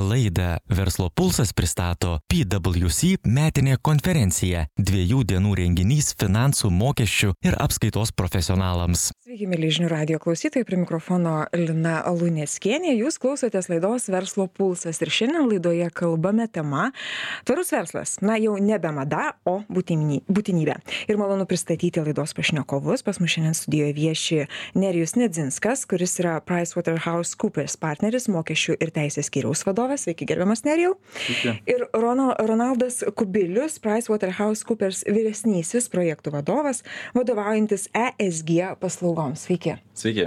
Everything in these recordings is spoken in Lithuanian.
Laidą Verslo pulsas pristato PwC metinė konferencija - dviejų dienų renginys finansų, mokesčių ir apskaitos profesionalams. Sveiki, mėly žinių radio klausytojai, prie mikrofono Lina Luneskienė. Jūs klausotės laidos Verslo pulsas ir šiandien laidoje kalbame tema Tvarus verslas. Na, jau nebe mada, o būtinybė. Ir malonu pristatyti laidos pašnekovus. Pas mus šiandien studijoje vieši Nerijus Nedzinskas, kuris yra PricewaterhouseCoopers partneris mokesčių ir teisės skyriaus vadovas vadovas. Sveiki, gerbiamas Nerijau. Ir Ronaldas Kubilius, PricewaterhouseCoopers vyresnysis projektų vadovas, vadovaujantis ESG paslaugoms. Sveiki. Sveiki.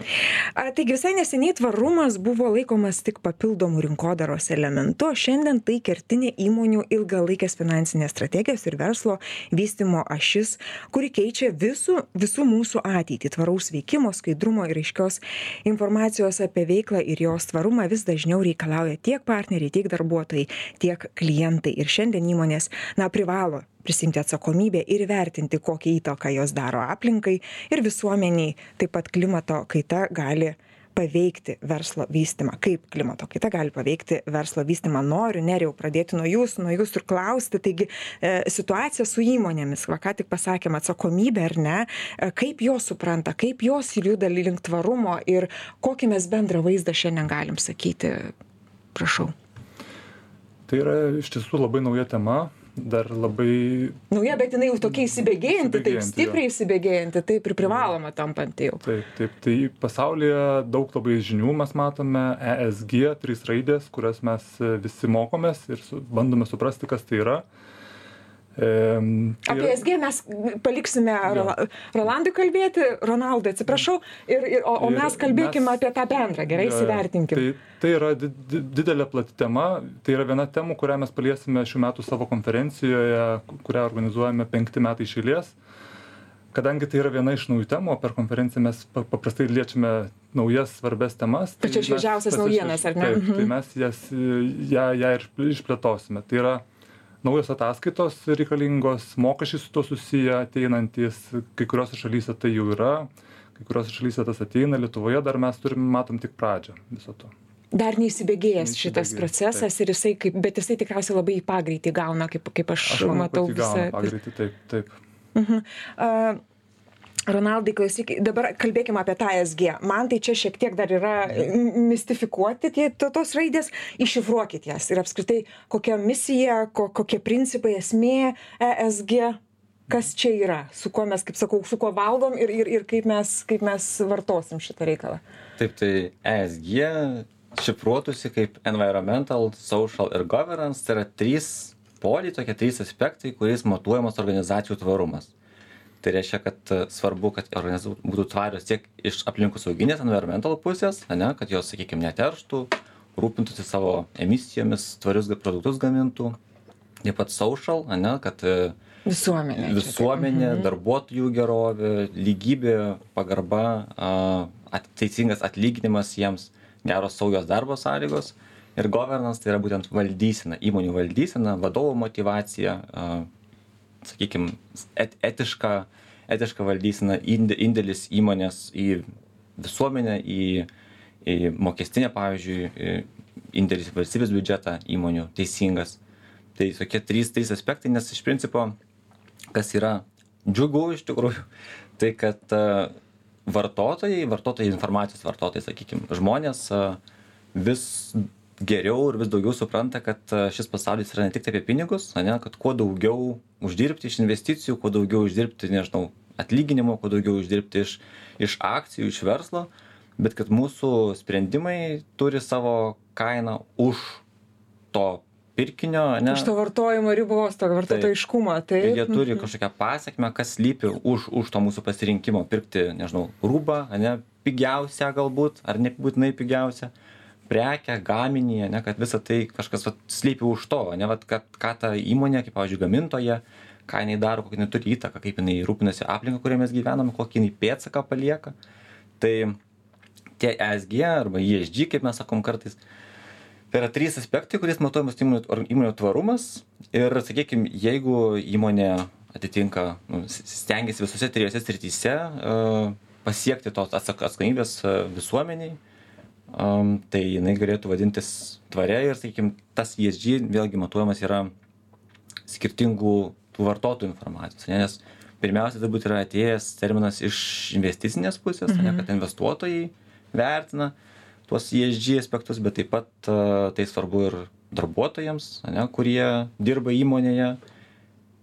A, taigi visai neseniai tvarumas buvo laikomas tik papildomų rinkodaros elementu, o šiandien tai kertinė įmonių ilgalaikės finansinės strategijos ir verslo vystimo ašis, kuri keičia visų, visų mūsų ateitį. Tvaraus veikimo, skaidrumo ir aiškios informacijos apie veiklą ir jos tvarumą vis dažniau reikalauja tiek partneriai, partneriai tiek darbuotojai tiek klientai. Ir šiandien įmonės na privalo prisiimti atsakomybę ir įvertinti kokią įtaką jos daro aplinkai ir visuomenei taip pat klimato kaita gali paveikti verslo vystymą kaip klimato kaita gali paveikti verslo vystymą noriu nerijau pradėti nuo jūsų nuo jūsų ir klausti. Taigi e, situacija su įmonėmis. Va ką tik pasakėm atsakomybė ar ne? E, kaip jos supranta kaip jos juda link tvarumo ir kokį mes bendrą vaizdą šiandien galim sakyti prašau Tai yra iš tiesų labai nauja tema, dar labai. Nauja, bet jinai jau tokia įsibėgėjanti, taip stipriai jo. įsibėgėjanti, taip ir privaloma tampanti jau. Taip, taip, tai pasaulyje daug labai žinių mes matome, ESG, trys raidės, kurias mes visi mokomės ir su, bandome suprasti, kas tai yra. Apie SG mes paliksime Rolandui kalbėti, Ronaldui atsiprašau, ir, ir, o, o mes kalbėkime mes, apie tą bendrą, gerai įsivertinkim. Tai, tai yra di, di, didelė plati tema, tai yra viena temų, kurią mes paliesime šių metų savo konferencijoje, kurią organizuojame penkti metai išėlės. Kadangi tai yra viena iš naujų temų, per konferenciją mes paprastai liečiame naujas svarbes temas. Tai Pačias šviežiausias naujienas, ar ne? Taip, tai mhm. mes jas, ją, ją ir išplėtosime. Tai yra naujos ataskaitos reikalingos mokesčiai su tuo susiję ateinantys kai kuriose šalyse tai jau yra kai kuriose šalyse tas ateina lietuvoje dar mes turim matom tik pradžią viso to. Dar neįsibėgėjęs šitas procesas ir jisai kaip bet jisai tikriausiai labai pagreitį gauna kaip kaip aš, aš manau, matau visą pagreitį taip taip. Mhm. uh, Ronaldai, klausyk, dabar kalbėkime apie tą SG. Man tai čia šiek tiek dar yra mistifikuoti tie, to, tos raidės, iššifruokit jas ir apskritai kokia misija, ko, kokie principai, esmė ESG, kas čia yra, su kuo mes, kaip sakau, su kuo valgom ir, ir, ir kaip, mes, kaip mes vartosim šitą reikalą. Taip, tai ESG šifruotųsi kaip environmental, social ir governance, tai yra trys poliai, tokie trys aspektai, kuriais matuojamas organizacijų tvarumas tai reiškia kad e, svarbu kad organizacijos būtų tvarios tiek iš aplinkosauginės environmental pusės ane kad jos sakykim neterštų rūpintųsi savo emisijomis tvarius produktus gamintų. Taip pat social ane kad e, visuomenė visuomenė mhm. darbuotojų gerovė lygybė pagarba at teisingas atlyginimas jiems geros saugios darbo sąlygos. Ir governance tai yra būtent valdysena įmonių valdysena vadovų motyvacija sakykim et etiška etiška valdysena indėlis įmonės į visuomenę į į mokestinę pavyzdžiui indėlis į valstybės biudžetą įmonių teisingas. Tai tokie trys trys aspektai nes iš principo kas yra džiugu iš tikrųjų tai kad vartotojai vartotojai informacijos vartotojai sakykim žmonės vis geriau ir vis daugiau supranta kad šis pasaulis yra ne tik apie pinigus ane kad kuo daugiau uždirbti iš investicijų kuo daugiau uždirbti nežinau atlyginimo kuo daugiau uždirbti iš iš akcijų iš verslo bet kad mūsų sprendimai turi savo kainą už to pirkinio ane. Už to vartojimo ribos to vartotojiškumo taip. jie turi mhm. kažkokią pasekmę kas slypi už už to mūsų pasirinkimo pirkti nežinau rūbą ane pigiausią galbūt ar nebūtinai pigiausią prekę gaminį ane kad visa tai kažkas vat slypi už to ane vat kad ką ta įmonė kaip pavyzdžiui gamintoja ką jinai daro kokią jinai turi įtaką kaip jinai rūpinasi aplinka kurioje mes gyvename kokį jinai pėdsaką palieka. Tai tie esg arba esg kaip mes sakom kartais tai yra trys aspektai kuriais matuojamas įmonių įmonių tvarumas. Ir sakykim jeigu įmonė atitinka nu stengiasi visose trijose srityse pasiekti tos atsakomybės visuomenei um, tai jinai galėtų vadintis tvaria ir, sakykime, tas ESG vėlgi matuojamas yra skirtingų tų vartotojų informacijos, ne, nes pirmiausia, turbūt yra atėjęs terminas iš investicinės pusės, mhm. ne, kad investuotojai vertina tuos ESG aspektus, bet taip pat uh, tai svarbu ir darbuotojams, ne, kurie dirba įmonėje,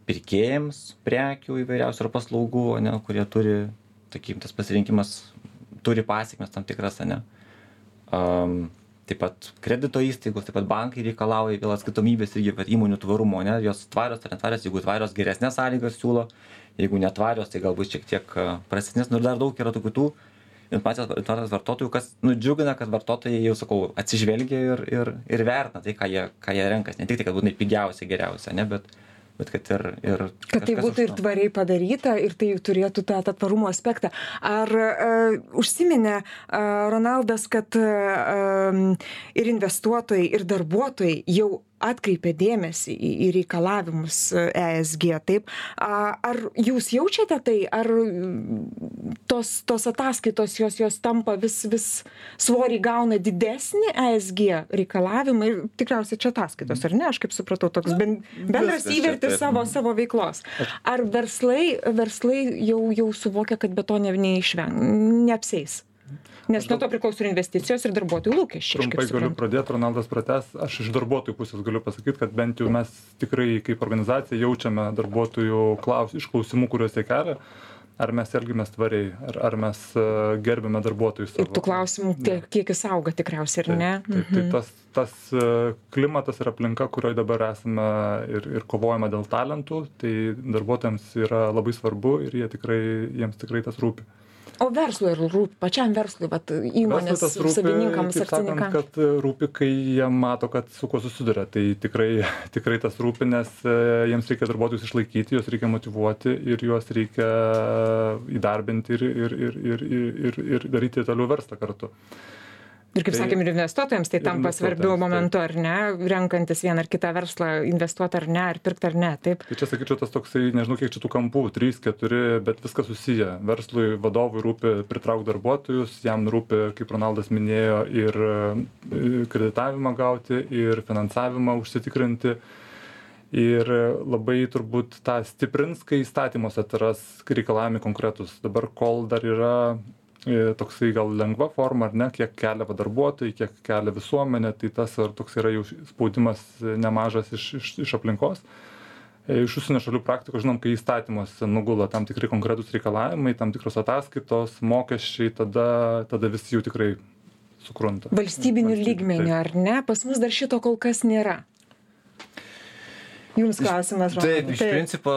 pirkėjams prekių įvairiausių ar paslaugų, ne, kurie turi, sakykim, tas pasirinkimas turi pasiekmes tam tikras, ne. Um, taip pat kredito įstaigos, taip pat bankai reikalauja vėl atskaitomybės irgi, įmonių tvarumo, ne, jos tvarios ar netvarios, jeigu tvarios geresnės sąlygas siūlo, jeigu netvarios, tai galbūt šiek tiek prastesnės, nu ir dar daug yra tokių tų informacijos, vartotojų, kas nudžiugina, kad vartotojai jau sakau, atsižvelgia ir, ir, ir vertina tai, ką jie, ką jie renkas, ne tik tai, kad būtinai pigiausia, geriausia, ne, bet, bet kad ir. ir kad tai būtų ir tvariai padaryta ir tai turėtų tą, tą tvarumo aspektą. Ar uh, užsiminė uh, Ronaldas, kad uh, ir investuotojai, ir darbuotojai jau atkreipia dėmesį į, į reikalavimus ESG, taip? Ar jūs jaučiate tai, ar tos, tos ataskaitos jos, jos tampa vis, vis svorį gauna didesnį ESG reikalavimą ir tikriausiai čia ataskaitos, ar ne? Aš kaip supratau, toks ben, bendras įvertis savo, savo veiklos. Ar verslai, verslai jau, jau suvokia, kad be to ne, neišveng, neapseis? Nes nuo to priklauso ir investicijos ir darbuotojų lūkesčiai. Trumpai galiu pradėti, Ronaldas prates. Aš iš darbuotojų pusės galiu pasakyti, kad bent jau mes tikrai kaip organizacija jaučiame darbuotojų klaus, išklausimų, kuriuos jie kelia ar mes elgiamės tvariai, ar, ar mes uh, gerbėme darbuotojus. Ir tų klausimų tiek, kiekis auga tikriausiai, ar ne? Taip, tai tas, tas uh, klimatas ir aplinka, kurioje dabar esame ir, ir kovojame dėl talentų, tai darbuotojams yra labai svarbu ir jie tikrai, jiems tikrai tas rūpi o verslui ar rūpi pačiam verslui vat įmonės savininkams akcininkams kad rūpi kai jie mato kad su kuo susiduria. Tai tikrai tikrai tas rūpi nes e, jiems reikia darbuotojus išlaikyti juos reikia motyvuoti ir juos reikia įdarbinti ir ir ir ir ir ir daryti toliau verslą kartu ir kaip sakėm ir investuotojams tai tampa svarbiu momentu ar ne? Renkantis vieną ar kitą verslą investuot ar ne ar pirkt ar ne taip. Tai čia sakyčiau tas toksai nežinau kiek čia tų kampų trys keturi bet viskas susiję. Verslui vadovui rūpi pritraukt darbuotojus jam rūpi kaip ronaldas minėjo ir e, kreditavimą gauti ir finansavimą užsitikrinti. Ir labai turbūt tą stiprins kai įstatymuose atsiras reikalavimai konkretūs. Dabar kol dar yra toksai gal lengva forma ar ne kiek kelia va darbuotojai kiek kelia visuomenė tai tas ar toks yra jau spaudimas nemažas iš iš iš aplinkos. E, iš užsienio šalių praktikos žinom kai įstatymuose nugula tam tikri konkretūs reikalavimai tam tikros ataskaitos mokesčiai tada tada visi jau tikrai sukrunta. Valstybiniu lygmeniu ar ne? Pas mus dar šito kol kas nėra. Jums klausimas taip iš principo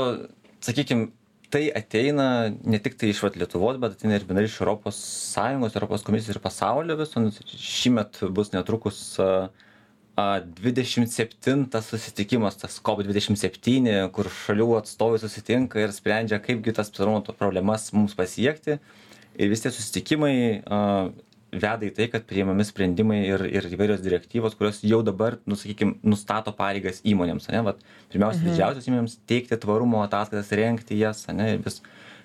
sakykim tai ateina ne tiktai iš vat lietuvos bet ateina ir bendrai iš europos sąjungos europos komisijos ir pasaulio viso nu šįmet bus netrukus dvidešimt septintas susitikimas tas kop dvidešimt septyni kur šalių atstovai susitinka ir sprendžia kaipgi tas tvarumo problemas mums pasiekti. Ir visi tie susitikimai veda į tai kad priimami sprendimai ir ir įvairios direktyvos kurios jau dabar nu sakykim nustato pareigas įmonėms ane? Vat pirmiausia mhm. didžiausioms įmonėms teikti tvarumo ataskaitas rengti jas ane? Ir vis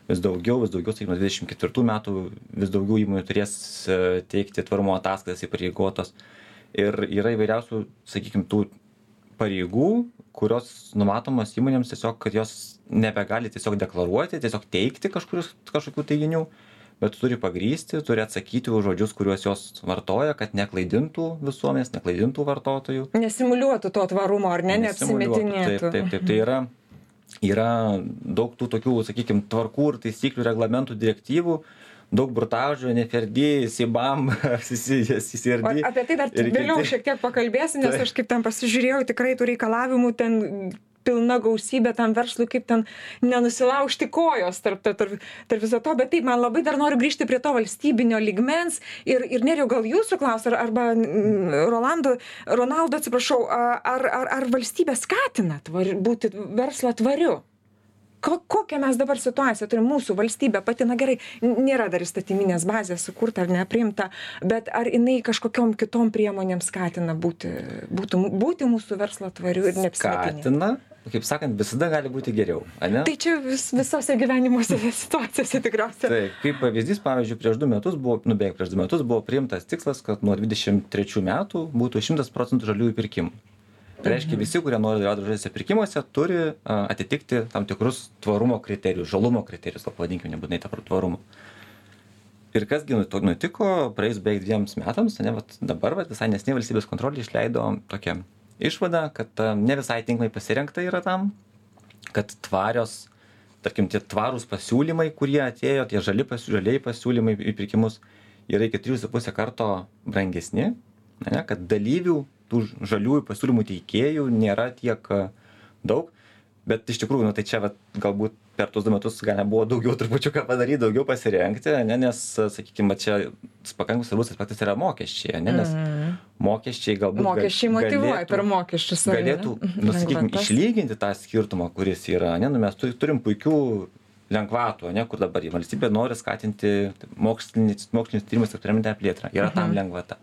vis daugiau vis daugiau sakykim nuo dvidešim ketvirtų metų vis daugiau įmonių turės e, teikti tvarumo ataskaitas įpareigotos. Ir yra įvairiausių sakykim tų pareigų kurios numatomos įmonėms tiesiog kad jos nebegali tiesiog deklaruoti tiesiog teikti kažkokius kažkokių teiginių bet turi pagrįsti turi atsakyti už žodžius kuriuos jos vartoja kad neklaidintų visuomenės neklaidintų vartotojų. Nesimuliuotų to tvarumo ar ne neapsimetinėtų. Taip taip tai yra yra daug tų tokių sakykim tvarkų ir taisyklių reglamentų direktyvų daug burtažodžių, NFRD, SIBAM, CCRD. Apie tai dar vėliau šiek tiek pakalbėsim, nes aš kaip ten pasižiūrėjau, tikrai tų reikalavimų ten pilna gausybė tam verslui kaip ten nenusilaužti kojos tarp tarp tarp viso to. Bet taip man labai dar noriu grįžti prie to valstybinio lygmens ir ir nerijau gal jūsų klaust ar arba rolando ronaldo atsiprašau ar ar ar valstybė skatina tvar būti verslą tvariu? Ko kokią mes dabar situaciją turim? Mūsų valstybė pati na gerai nėra dar įstatyminės bazės sukurta ar ne priimta bet ar jinai kažkokiom kitom priemonėm skatina būti būtų būti mūsų verslą tvariu ir neapsimetinėt skatina kaip sakant, visada gali būti geriau, ne? Tai čia vis, visose gyvenimuose situacijose tikriausiai. Taip, kaip pavyzdys, pavyzdžiui, prieš du metus buvo, nu beveik prieš du metus buvo priimtas tikslas, kad nuo 23 metų būtų 100 procentų žaliųjų pirkimų. Tai reiškia, visi, kurie nori dalyvauti žaliuose pirkimuose, turi atitikti tam tikrus tvarumo kriterijus, žalumo kriterijus, pavadinkime, nebūtinai tvarumo. Ir kasgi nutiko praėjus beveik dviems metams, ne, vat, dabar vat, visai nesnė valstybės kontrolė išleido tokią išvadą, kad a, ne visai tinkamai pasirinkta yra tam, kad tvarios, tarkim, tie tvarūs pasiūlymai, kurie atėjo, tie žali pasiūliai pasiūlymai į pirkimus, yra iki 3,5 karto brangesni, ne, kad dalyvių tų žaliųjų pasiūlymų teikėjų nėra tiek daug, bet iš tikrųjų, nu, tai čia vat, galbūt per tuos du metus galima buvo daugiau trupučiuką padaryti, daugiau pasirengti, ne, nes, sakykime, čia pakankamai svarbus aspektas yra mokesčiai, ne, nes mm. mokesčiai galbūt... Mokesčiai motivuoja per mokesčius. Galėtų, nu, sakykime, išlyginti tą skirtumą, kuris yra, ne, nu, mes turim puikių lengvatų, ne, kur dabar valstybė nori skatinti mokslinius, mokslinius tyrimus ir eksperimentinę plėtrą. Yra tam mhm. lengvata.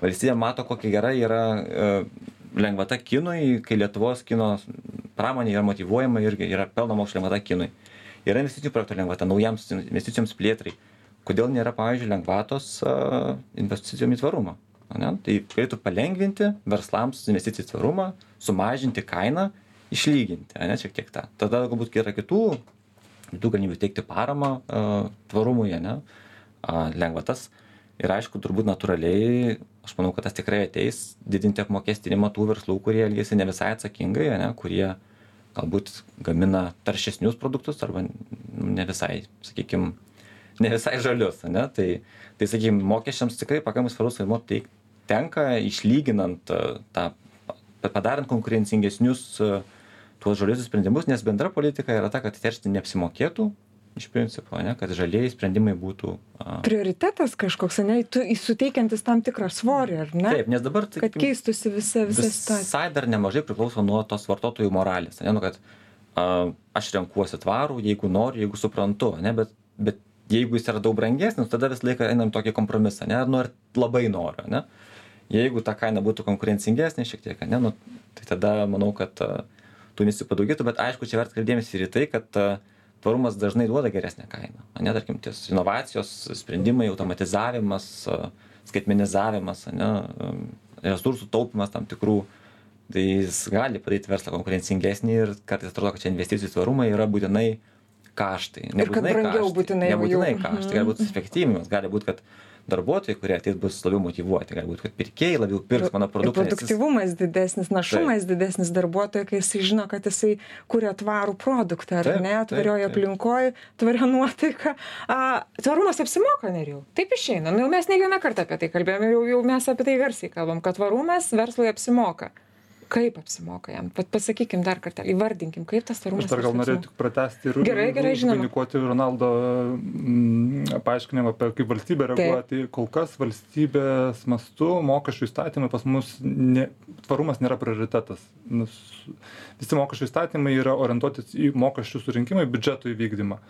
Valstybė mato, kokia gera yra e, lengvata kinui, kai Lietuvos kino pramonė yra motivuojama irgi yra pelno mokesčio lengvata kinui. Yra investicijų projektų lengvata naujams investicijoms plėtrai. Kodėl nėra, pavyzdžiui, lengvatos uh, investicijom į tvarumą? Ne? Tai galėtų palengvinti verslams investicijų į tvarumą, sumažinti kainą, išlyginti, ne, šiek tiek tą. Tada galbūt yra kitų, kitų galimybių teikti paramą uh, tvarumui, ne, uh, lengvatas. Ir aišku, turbūt natūraliai aš manau kad tas tikrai ateis didinti apmokestinimą tų verslų kurie elgiasi ne visai atsakingai ane kurie galbūt gamina taršesnius produktus arba ne visai sakykim ne visai žalius ane. Tai tai sakykim mokesčiams tikrai pakankamai svarbus vaidmuo tai tenka išlyginant e, tą padarant konkurencingesnius e, tuos žaliuosius sprendimus nes bendra politika yra ta kad teršti neapsimokėtų iš principo ane kad žalieji sprendimai būtų a prioritetas kažkoks ane tu suteikiantis tam tikrą svorį ar ne? Taip nes dabar kad keistųsi visa visa situacija. visai dar nemažai priklauso nuo tos vartotojų moralės ane nu kad a aš renkuosi tvarų jeigu noriu jeigu suprantu ane bet bet jeigu jis yra daug brangesnis tada visą laiką einam tokį kompromisą ane nu ar labai noriu ane. Jeigu ta kaina būtų konkurencingesnė šiek tiek ane nu tai tada manau kad tų investicijų padaugėtų bet aišku čia verta dėmesį ir į tai kad tvarumas dažnai duoda geresnę kainą. Ane tarkim ties inovacijos sprendimai automatizavimas skaitmenizavimas ane resursų taupymas tam tikrų tai jis gali padaryti verslą konkurencingesnį ir kartais atrodo kad čia investicijų į tvarumą yra būtinai kaštai. Nebūtinai kaštai. nebūtinai kaštai. Gali būt efektyvinimas gali būt kad darbuotojai kurie ateis bus labiau motyvuoti galbūt kad pirkėjai labiau pirks mano produktą produktyvumas didesnis našumas didesnis darbuotojo kai jisai žino kad jisai kuria tvarų produktą ar ne tvarioj aplinkoj tvaria nuotaika. A tvarumas apsimoka nerijau. Taip išeina. Nu jau mes ne vieną kartą apie tai kalbėjom jau jau mes apie tai garsiai kalbam kad tvarumas verslui apsimoka kaip apsimoka jam? Vat pasakykim dar kartelį įvardinkim kaip tas tvarumas aš dar gal norėjau tik pratęsti ir gerai gerai žinoma. vainikuoti ronaldo mm, paaiškinimą apie kaip valstybė reaguoja tai kol kas valstybės mastu mokesčių įstatymai pas mus ne tvarumas nėra prioritetas. Nes visi mokesčių įstatymai yra orientuoti į mokesčių surinkimą į biudžeto įvykdymą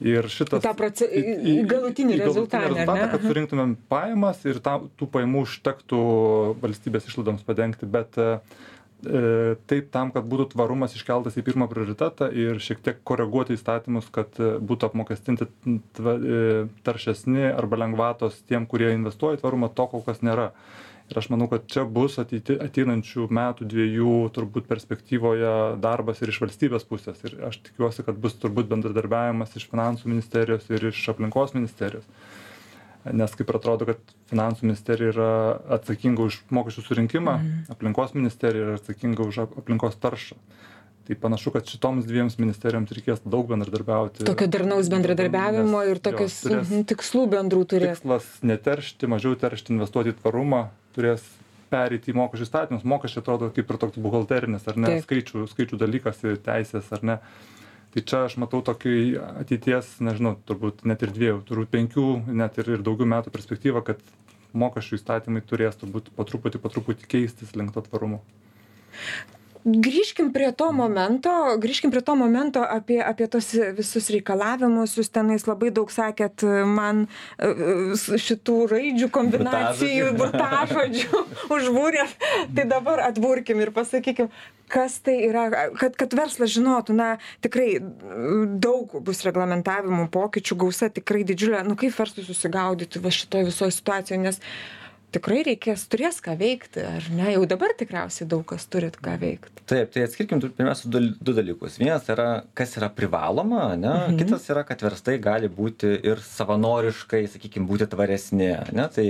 ir šitas tą proce į, į galutinį rezultatą, rezultatą kad surinktumėm pajamas ir ta, tų pajamų užtektų valstybės išlaidoms padengti, bet e, taip tam, kad būtų tvarumas iškeltas į pirmą prioritetą ir šiek tiek koreguoti įstatymus, kad e, būtų apmokestinti e, taršesni arba lengvatos tiem, kurie investuoja į tvarumą, to kol kas nėra. E, ir aš manau kad čia bus ateity ateinančių metų dviejų turbūt perspektyvoje darbas ir iš valstybės pusės. Ir aš tikiuosi kad bus turbūt bendradarbiavimas iš finansų ministerijos ir iš aplinkos ministerijos. Nes kaip ir atrodo kad finansų ministerija yra atsakinga už mokesčių surinkimą mhm. aplinkos ministerija yra atsakinga už aplinkos taršą. Tai panašu kad šitoms dviems ministerijoms reikės daug bendradarbiauti. Tokio darnaus bendradarbiavimo ir tokios mhm, tikslų bendrų turėt tikslas neteršti mažiau teršti investuoti į tvarumą turės pereiti į mokesčių įstatymus. Mokesčiai atrodo kaip ir toks buhalterinis ar ne skaičių skaičių dalykas ir teisės ar ne. Tai čia aš matau tokį ateities nežinau turbūt net ir dviejų turbūt penkių net ir ir daugiau metų perspektyvą kad mokesčių įstatymai turės turbūt po truputį po truputį keistis link to tvarumo grįžkim prie to momento grįžkim prie to momento apie apie tuos visus reikalavimus. Jūs tenais labai daug sakėt man e, šitų raidžių kombinacijų burtažodžių. užbūrėt tai dabar atburkim ir pasakykim kas tai yra kad kad verslas žinotų na tikrai daug bus reglamentavimų pokyčių gausa tikrai didžiulė. Nu kaip verslui susigaudyti va šitoj visoj situacijoj nes tikrai reikės turės ką veikti ar ne? Jau dabar tikriausiai daug kas turit ką veikt taip tai atskirkim pirmiausia du du dalykus. Vienas yra kas yra privaloma ane Mhm. kitas yra kad verslai gali būti ir savanoriškai sakykim būti tvaresni ane tai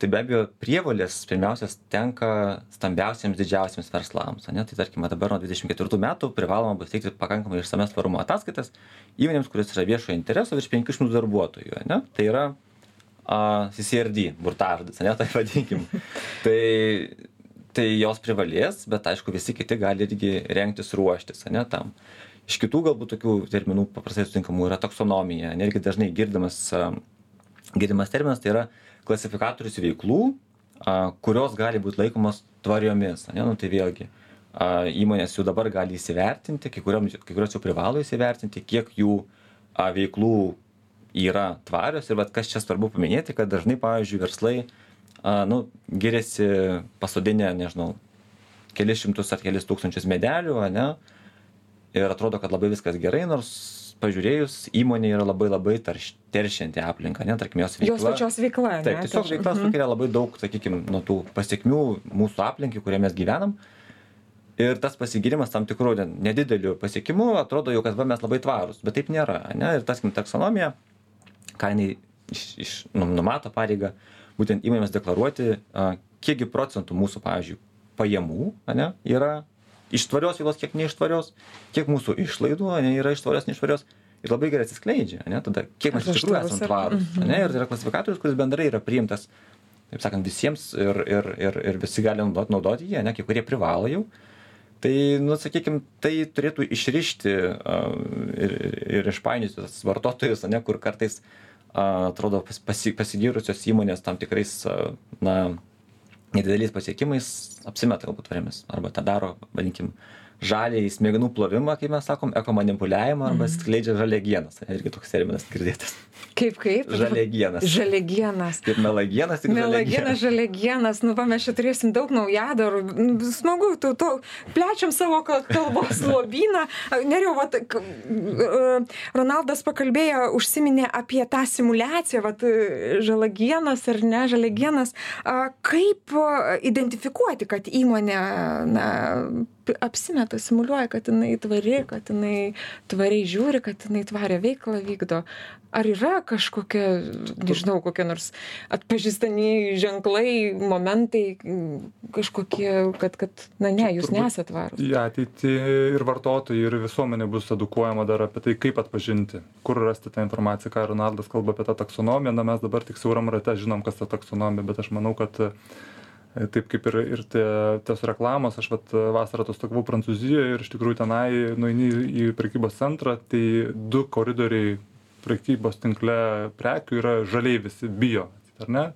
tai be abejo prievolės pirmiausias tenka stambiausiems didžiausiems verslams ane tai tarkim va dabar nuo dvidešim ketvirtų metų privaloma bus teikti pakankamai išsamias tvarumo ataskaitas įmonėms kurios yra viešojo intereso virš penkių šimtų darbuotojų ane tai yra a CCRD burtažodis, ne, tai vadinkim. tai, tai jos privalės, bet aišku, visi kiti gali irgi rengtis ruoštis, ne, tam. Iš kitų galbūt tokių terminų paprastai sutinkamų yra taksonomija, netgi dažnai girdimas, girdimas terminas, tai yra klasifikatorius veiklų, kurios gali būti laikomos tvariomis, ne, nu, tai vėlgi. Įmonės jau dabar gali įsivertinti, kai, kuriom, kai kurios jau privalo įsivertinti, kiek jų veiklų yra tvarios ir vat kas čia svarbu paminėti, kad dažnai, pavyzdžiui, verslai, a, nu, giriasi pasodinę, nežinau, kelis šimtus ar kelis tūkstančius medelių, ne, ir atrodo, kad labai viskas gerai, nors pažiūrėjus, įmonė yra labai labai tarš, teršianti aplinką, ne, tarkim, jos veikla. jos pačios veikla ane, Taip, tiesiog veikla Mhm. sukelia labai daug, sakykime, nuo tų pasiekmių mūsų aplinkai, kurioje mes gyvenam. Ir tas pasigirimas tam tikrų ne- nedidelių pasiekimų atrodo jau, kad va, mes labai tvarūs, bet taip nėra. Ne? Ir tas taksonomija, ką jinai iš, iš, nu, numato pareigą, būtent įmonėms deklaruoti, kiekgi procentų mūsų, pavyzdžiui, pajamų ane, yra iš tvarios veiklos, kiek neištvarios, kiek mūsų išlaidų ane, yra iš tvarios, neištvarios. Ir labai gerai atsiskleidžia, ne, tada kiek mes iš tikrųjų esame ar- tvarūs. Mhm. Ne, ir tai yra klasifikatorius, kuris bendrai yra priimtas, taip sakant, visiems ir, ir, ir, ir visi gali naudoti, naudoti jį, ne, kai kurie privalo jau. Tai, nu, sakykime, tai turėtų išrišti a, ir, ir išpainioti tas vartotojus, ne, kur kartais a, atrodo pas, pasi, pasigyrusios įmonės tam tikrais, na, nedideliais pasiekimais apsimeta galbūt tvariomis. Arba tą daro, vadinkim, žaliai smegenų plovimą, kaip mes sakom, ekomanipuliavimą, arba skleidžia žalėgienas. Irgi toks terminas girdėtas. Kaip kaip Žalėgienas. žalėgienas Kaip melagienas, tik Melagienas, žalėgienas, nu va mes čia turėsim daug naujadarų, Nu, smagu, tu, tu plečiam savo kal- kalbos lobyną. Neriau, va, Ronaldas pakalbėjo, užsiminė apie tą simulaciją, va, žalagienas ar ne, žalėgienas. Kaip a, identifikuoti, kad įmonė na, apsimeta, simuliuoja, kad jinai tvari, kad jinai tvariai žiūri, kad jinai tvarią veiklą vykdo. Ar yra kažkokia, nežinau, kokie nors atpažįstami ženklai, momentai, kažkokie, kad, kad na ne, jūs nesat tvarūs. į ateitį ir vartotojai ir visuomenė bus edukuojama dar apie tai kaip atpažinti kur rasti tą informaciją ką ronaldas kalba apie tą taksonomiją na mes dabar tik siauram rate žinom kas ta taksonomija bet aš manau kad taip kaip ir ir tie tos reklamos aš vat vasarą atostogavau prancūzijoj ir iš tikrųjų tenai nueini į prekybos centrą tai du koridoriai prekybos tinkle prekių yra žaliai visi bio ar ne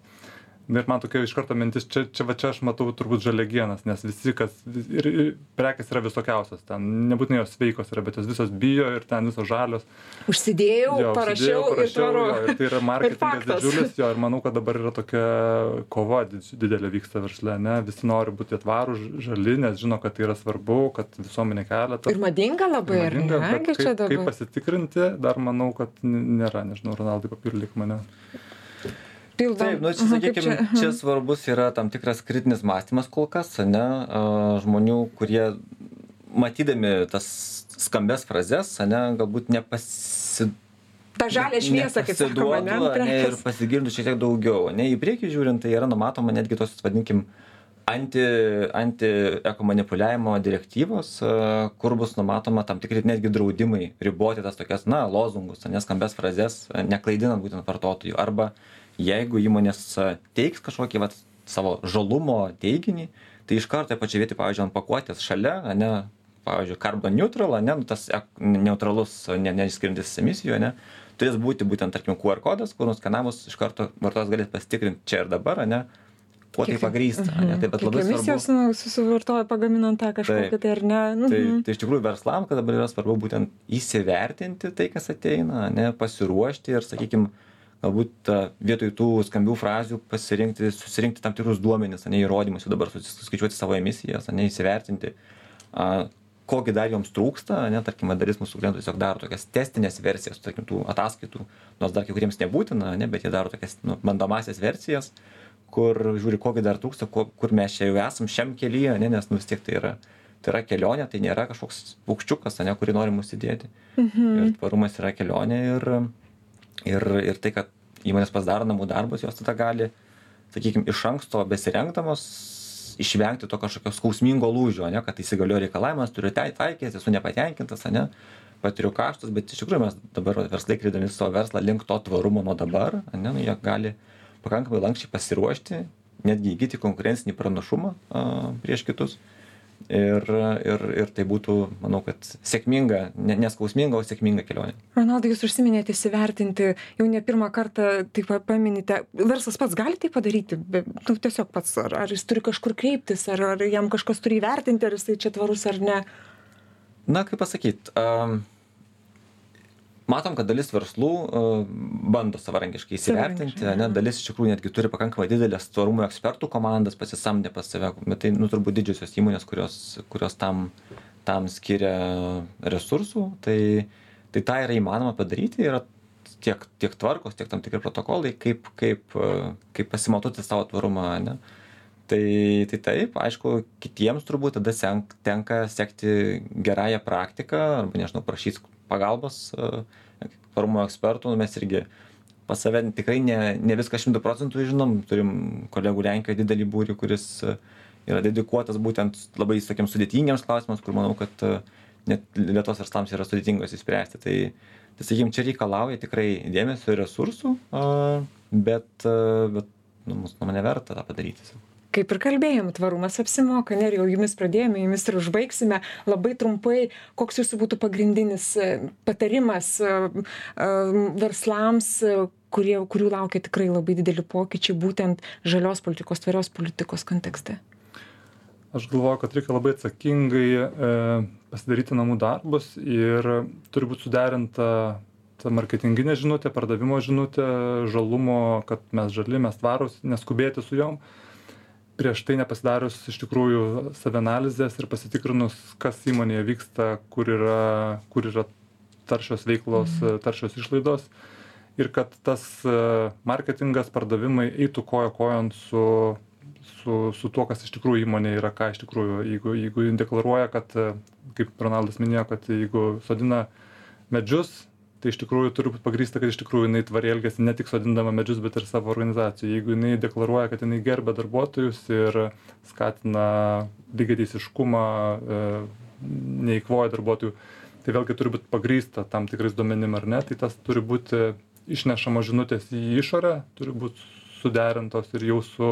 ir man tokia iš karto mintis, čia, čia va čia aš matau turbūt žaliagienas, nes visi, kas, ir, ir prekes yra visokiausios, ten nebūtinai jos sveikos yra, bet jos visos bijo ir ten visos žalios. Užsidėjau, Jo, parašiau, užsidėjau, ir tvaru. ir tai yra marketingas didžiulis, jo, ir manau, kad dabar yra tokia kova didelė vyksta versle, ne, visi nori būti tvarų, žali, nes žino, kad tai yra svarbu, kad visuomenė kelia tą. Ir madinga labai, ar ne? Madinga, Gi čia kaip, kaip pasitikrinti, dar manau, kad nėra, nežinau, Ronaldai papildyk mane. Pildom. Taip, nu čia sakykime, čia- čia svarbus yra tam tikras kritinis mąstymas kol kas, ne, žmonių, kurie matydami tas skambes frazes, ne, galbūt nepasi... Ta žalia šviesa, kaip sakoma, ne, nepasiduotų, ne, ir prekės. pasigirdu šiek tiek daugiau. Ne, į priekį žiūrint, tai yra numatoma netgi tos, vadinkim, anti, anti ekomanipuliavimo direktyvos, kur bus numatoma tam tikri netgi draudimai riboti tas tokias, na, lozungus, neskambės frazes, neklaidinant būtent vartotojų. Arba jeigu įmonės a, teiks kažkokį vat, savo žalumo teiginį, tai iš karto pačiai vietoj, pavyzdžiui, ant pakuotės šalia, ne, pavyzdžiui, carbon neutral, ne, nu, tas ek- neutralus, ne, neišskiriantis emisijų, ne, turės būti būtent, tarkim, QR kodas, kur nuskanavus iš karto vartotojas galės pasitikrinti čia ir dabar, ne, kuo tai Kiek- pagrįsta, Mhm. ne, tai bet Kiek labai emisijos svarbu. nu, susivartoja pagaminant tą kažkokią Taip. tai ar ne? Tai, Mhm. tai iš tikrųjų verslam, kad dabar yra svarbu būtent įsivertinti tai, kas ateina, ne, pasiruošti ir, sakykime, galbūt vietoj tų skambių frazių pasirinkti, susirinkti tam tikrus duomenis, ne įrodymus, jau dabar susis- suskaičiuoti savo emisijas, ne įsivertinti, a, kogi dar joms trūksta, ne, tarkim, dalis mūsų klientų tiesiog daro tokias testinės versijas, tarkim, tų ataskaitų, nors dar kai kuriems nebūtina, ne, bet jie daro tokias nu, bandomasias versijas, kur žiūri, kogi dar trūksta, ko, kur mes čia jau esam šiam kelyje, ne, nes nu, vis tiek tai yra, tai yra kelionė, tai nėra kažkoks paukščiukas, ne, kurį norim užsidėti. Mhm. Ir tvarumas yra kelionė ir, ir, ir tai, kad įmonės pasidaro namų darbus, jos tada gali, sakykime, iš anksto besirengdamos išvengti to kažkokio skausmingo lūžio, ne, kad įsigaliojo reikalavimas, turiu tai taikyti, esu nepatenkintas, ne, patiriu kaštus, bet iš tikrųjų mes dabar verslai kreidami savo verslą link to tvarumo nuo dabar, ne, nu, jie gali pakankamai lankščiai pasiruošti, netgi įgyti konkurencinį pranašumą a, prieš kitus. Ir, ir, ir tai būtų, manau, kad sėkminga, ne, neskausminga, o sėkminga kelionė. Ronaldai, jūs užsiminėte įsivertinti, jau ne pirmą kartą taip pa- paminite, verslas pats gali tai padaryti, be, nu, tiesiog pats, ar, ar jis turi kažkur kreiptis, ar, ar jam kažkas turi įvertinti, ar jisai čia tvarus ar ne. Na, kaip pasakyti, um, matom, kad dalis verslų uh, bando savarankiškai įsivertinti, Savarankiškai, ne, aha. dalis iš tikrųjų netgi turi pakankamai didelės tvarumo ekspertų komandas pasisamdę pas save, bet tai, nu, turbūt didžiosios įmonės, kurios, kurios tam, tam skiria resursų, tai, tai tą yra įmanoma padaryti, yra tiek, tiek tvarkos, tiek tam tikri protokolai, kaip, kaip, uh, kaip pasimatuoti savo tvarumą, ne. Tai, tai taip, aišku, kitiems turbūt tada senk, tenka sekti gerąją praktiką arba, nežinau, prašyti pagalbos e, tvarumo ekspertų. Nu, Mes irgi pas save tikrai ne, ne viską šimtų procentų žinom. Turim kolegų Lenkijoje didelį būrį, kuris e, yra dedikuotas būtent labai, sakėm, sudėtingiams klausimams, kur manau, kad e, net Lietuvos verslams yra sudėtingos įspręsti. Tai, tai sakykime, čia reikalauja tikrai dėmesio ir resursų, bet, bet nu, mūsų nuomonė verta tą padaryti. Kaip ir kalbėjom, tvarumas apsimoka, ne, ir jau jumis pradėjome, jumis ir užbaigsime. Labai trumpai, koks jūsų būtų pagrindinis e, patarimas e, e, verslams, kurie, kurių laukia tikrai labai dideli pokyčiai būtent žalios politikos, tvarios politikos kontekste? Aš galvoju, kad reikia labai atsakingai e, pasidaryti namų darbus ir turi būti suderinta ta marketinginė žinutė, pardavimo žinutė, žalumo, kad mes žali, mes tvarus, neskubėti su jom. Prieš tai nepasidarius iš tikrųjų savianalizės ir pasitikrinus, kas įmonėje vyksta, kur yra, kur yra taršios veiklos, mhm. taršios išlaidos ir kad tas e, marketingas, pardavimai eitų koja kojant su su, su tuo, kas iš tikrųjų įmonė yra, ką iš tikrųjų, jeigu, jeigu deklaruoja, kad, e, kaip Ronaldas minėjo, kad jeigu sodina medžius, tai iš tikrųjų turi būti pagrįsta, kad iš tikrųjų jinai tvariai elgesi ne tik sodindama medžius, bet ir savo organizacijų. Jeigu jinai deklaruoja, kad jinai gerbia darbuotojus ir skatina lygiateisiškumą, e, neįkvoja darbuotojų, tai vėlgi turi būti pagrįsta tam tikrais duomenim ar ne, tai tas turi būti išnešama žinutės į išorę, turi būti suderintos ir jau su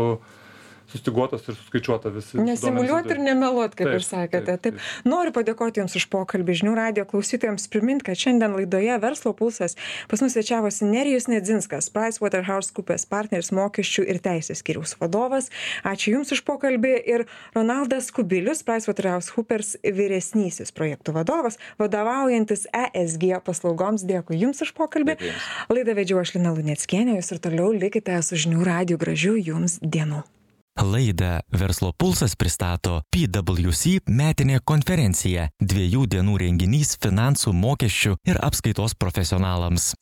sustiguotos ir suskaičiuota visi. Nesimuliuot ir nemeluot, kaip Taip, ir sakėte. taip, Taip, taip. Noriu padėkoti Jums už pokalbį. Žinių radio klausytojams primint, kad šiandien laidoje Verslo pulsas pas mus svečiavosi Nerijus Nedzinskas, PricewaterhouseCoopers partneris mokesčių ir teisės skiriaus vadovas. Ačiū Jums už pokalbį ir Ronaldas Kubilius, PricewaterhouseCoopers vyresnysis projektų vadovas, vadovaujantis ESG paslaugoms. Dėkui Jums už pokalbį. Dėkui jums. Laidą vedžiau aš Lina Luneckienė, Jūs ir toliau likite su Žinių radio gražių Jums dienų. Laidą Verslo pulsas pristato PwC metinė konferencija - dviejų dienų renginys finansų mokesčių ir apskaitos profesionalams.